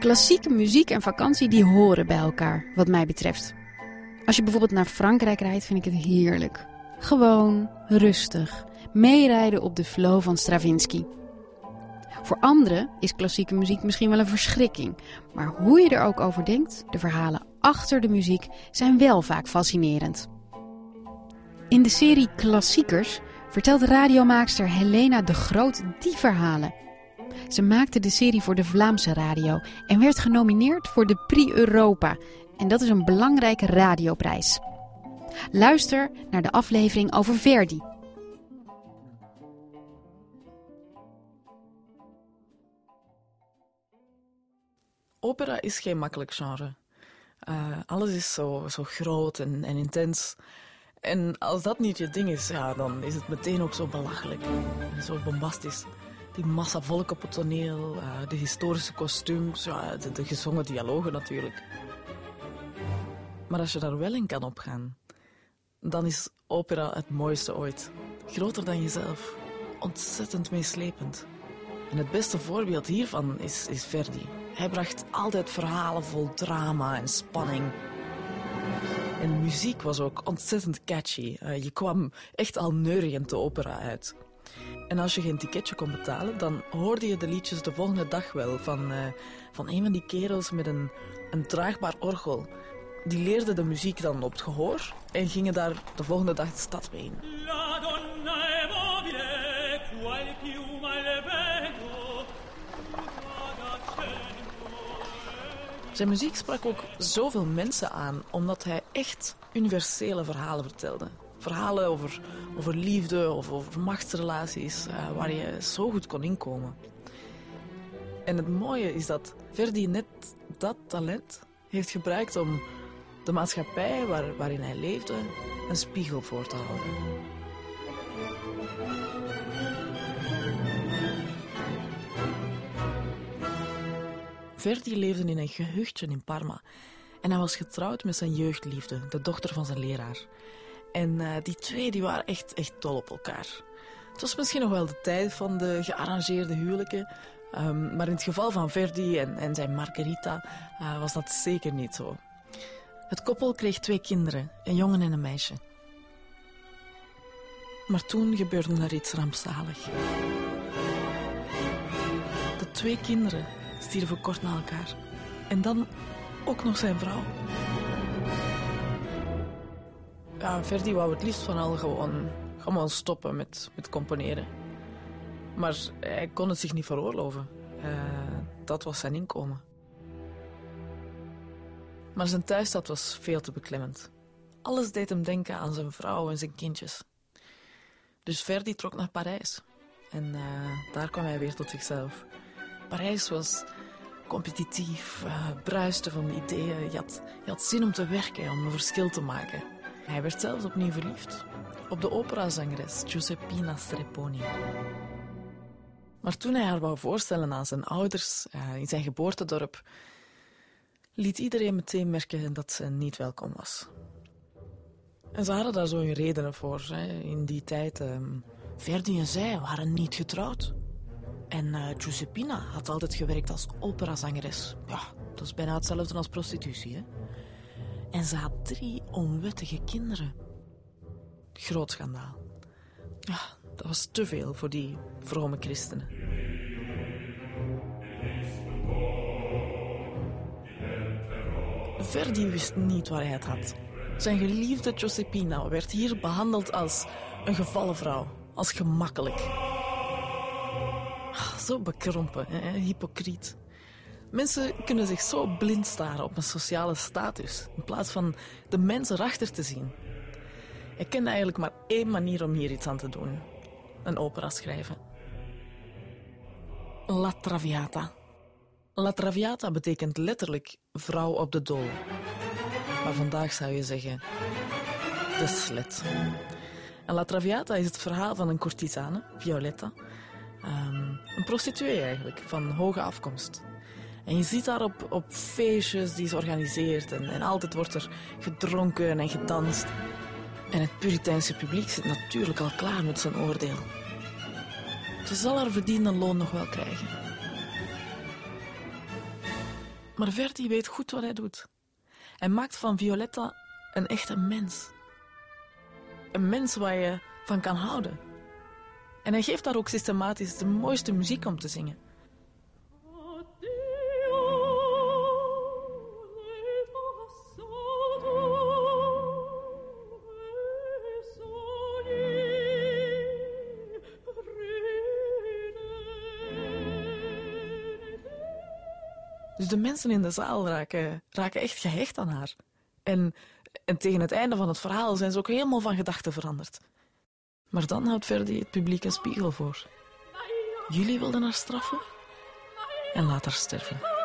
Klassieke muziek en vakantie die horen bij elkaar, wat mij betreft. Als je bijvoorbeeld naar Frankrijk rijdt, vind ik het heerlijk. Gewoon, rustig, meerijden op de flow van Stravinsky. Voor anderen is klassieke muziek misschien wel een verschrikking. Maar hoe je er ook over denkt, de verhalen achter de muziek zijn wel vaak fascinerend. In de serie Klassiekers vertelt radiomaakster Helena de Groot die verhalen. Ze maakte de serie voor de Vlaamse radio en werd genomineerd voor de Prix Europa. En dat is een belangrijke radioprijs. Luister naar de aflevering over Verdi. Opera is geen makkelijk genre. Uh, alles is zo, zo groot en, en intens. En als dat niet je ding is, ja, dan is het meteen ook zo belachelijk. Zo bombastisch. Die massa volk op het toneel, uh, de historische kostuums, ja, de, de gezongen dialogen natuurlijk. Maar als je daar wel in kan opgaan, dan is opera het mooiste ooit. Groter dan jezelf. Ontzettend meeslepend. En het beste voorbeeld hiervan is, is Verdi. Hij bracht altijd verhalen vol drama en spanning. En muziek was ook ontzettend catchy. Uh, je kwam echt al neuriënd de opera uit. En als je geen ticketje kon betalen, dan hoorde je de liedjes de volgende dag wel van, uh, van een van die kerels met een, een draagbaar orgel. Die leerden de muziek dan op het gehoor en gingen daar de volgende dag de stad mee in. Zijn muziek sprak ook zoveel mensen aan, omdat hij echt universele verhalen vertelde. Verhalen over, over liefde of over machtsrelaties, uh, waar je zo goed kon inkomen. En het mooie is dat Verdi net dat talent heeft gebruikt om de maatschappij waar, waarin hij leefde een spiegel voor te houden. Verdi leefde in een gehuchtje in Parma. En hij was getrouwd met zijn jeugdliefde, de dochter van zijn leraar. En uh, die twee die waren echt, echt dol op elkaar. Het was misschien nog wel de tijd van de gearrangeerde huwelijken. Um, maar in het geval van Verdi en, en zijn Margherita uh, was dat zeker niet zo. Het koppel kreeg twee kinderen, een jongen en een meisje. Maar toen gebeurde er iets rampzalig. De twee kinderen stierven kort na elkaar. En dan ook nog zijn vrouw. Ja, Verdi wou het liefst van al gewoon, gewoon stoppen met, met componeren. Maar hij kon het zich niet veroorloven. Uh, dat was zijn inkomen. Maar zijn thuisstad was veel te beklemmend. Alles deed hem denken aan zijn vrouw en zijn kindjes. Dus Verdi trok naar Parijs. En uh, daar kwam hij weer tot zichzelf. Parijs was competitief, uh, bruiste van ideeën. Je had, je had zin om te werken, om een verschil te maken. Hij werd zelfs opnieuw verliefd op de operazangeres Giuseppina Strepponi. Maar toen hij haar wou voorstellen aan zijn ouders uh, in zijn geboortedorp, liet iedereen meteen merken dat ze niet welkom was. En ze hadden daar zo hun redenen voor. Hè. In die tijd, um, Verdi en zij waren niet getrouwd. En uh, Giuseppina had altijd gewerkt als operazangeres. Ja, dat is bijna hetzelfde als prostitutie, hè. En ze had drie onwettige kinderen. Groot schandaal. Dat was te veel voor die vrome christenen. Verdi wist niet waar hij het had. Zijn geliefde Giuseppina werd hier behandeld als een gevallen vrouw, als gemakkelijk. Zo bekrompen, hè? hypocriet. Mensen kunnen zich zo blind staren op een sociale status, in plaats van de mens erachter te zien. Ik ken eigenlijk maar één manier om hier iets aan te doen. Een opera schrijven. La Traviata. La Traviata betekent letterlijk vrouw op de dol. Maar vandaag zou je zeggen de slet. En La Traviata is het verhaal van een courtisane, Violetta. Um, een prostituee eigenlijk, van hoge afkomst. En je ziet haar op, op feestjes die ze organiseert. En, en altijd wordt er gedronken en gedanst. En het Puriteinse publiek zit natuurlijk al klaar met zijn oordeel. Ze zal haar verdiende loon nog wel krijgen. Maar Verdi weet goed wat hij doet. Hij maakt van Violetta een echte mens. Een mens waar je van kan houden. En hij geeft daar ook systematisch de mooiste muziek om te zingen. Dus de mensen in de zaal raken, raken echt gehecht aan haar. En, en tegen het einde van het verhaal zijn ze ook helemaal van gedachten veranderd. Maar dan houdt Verdi het publiek een spiegel voor. Jullie wilden haar straffen en laat haar sterven.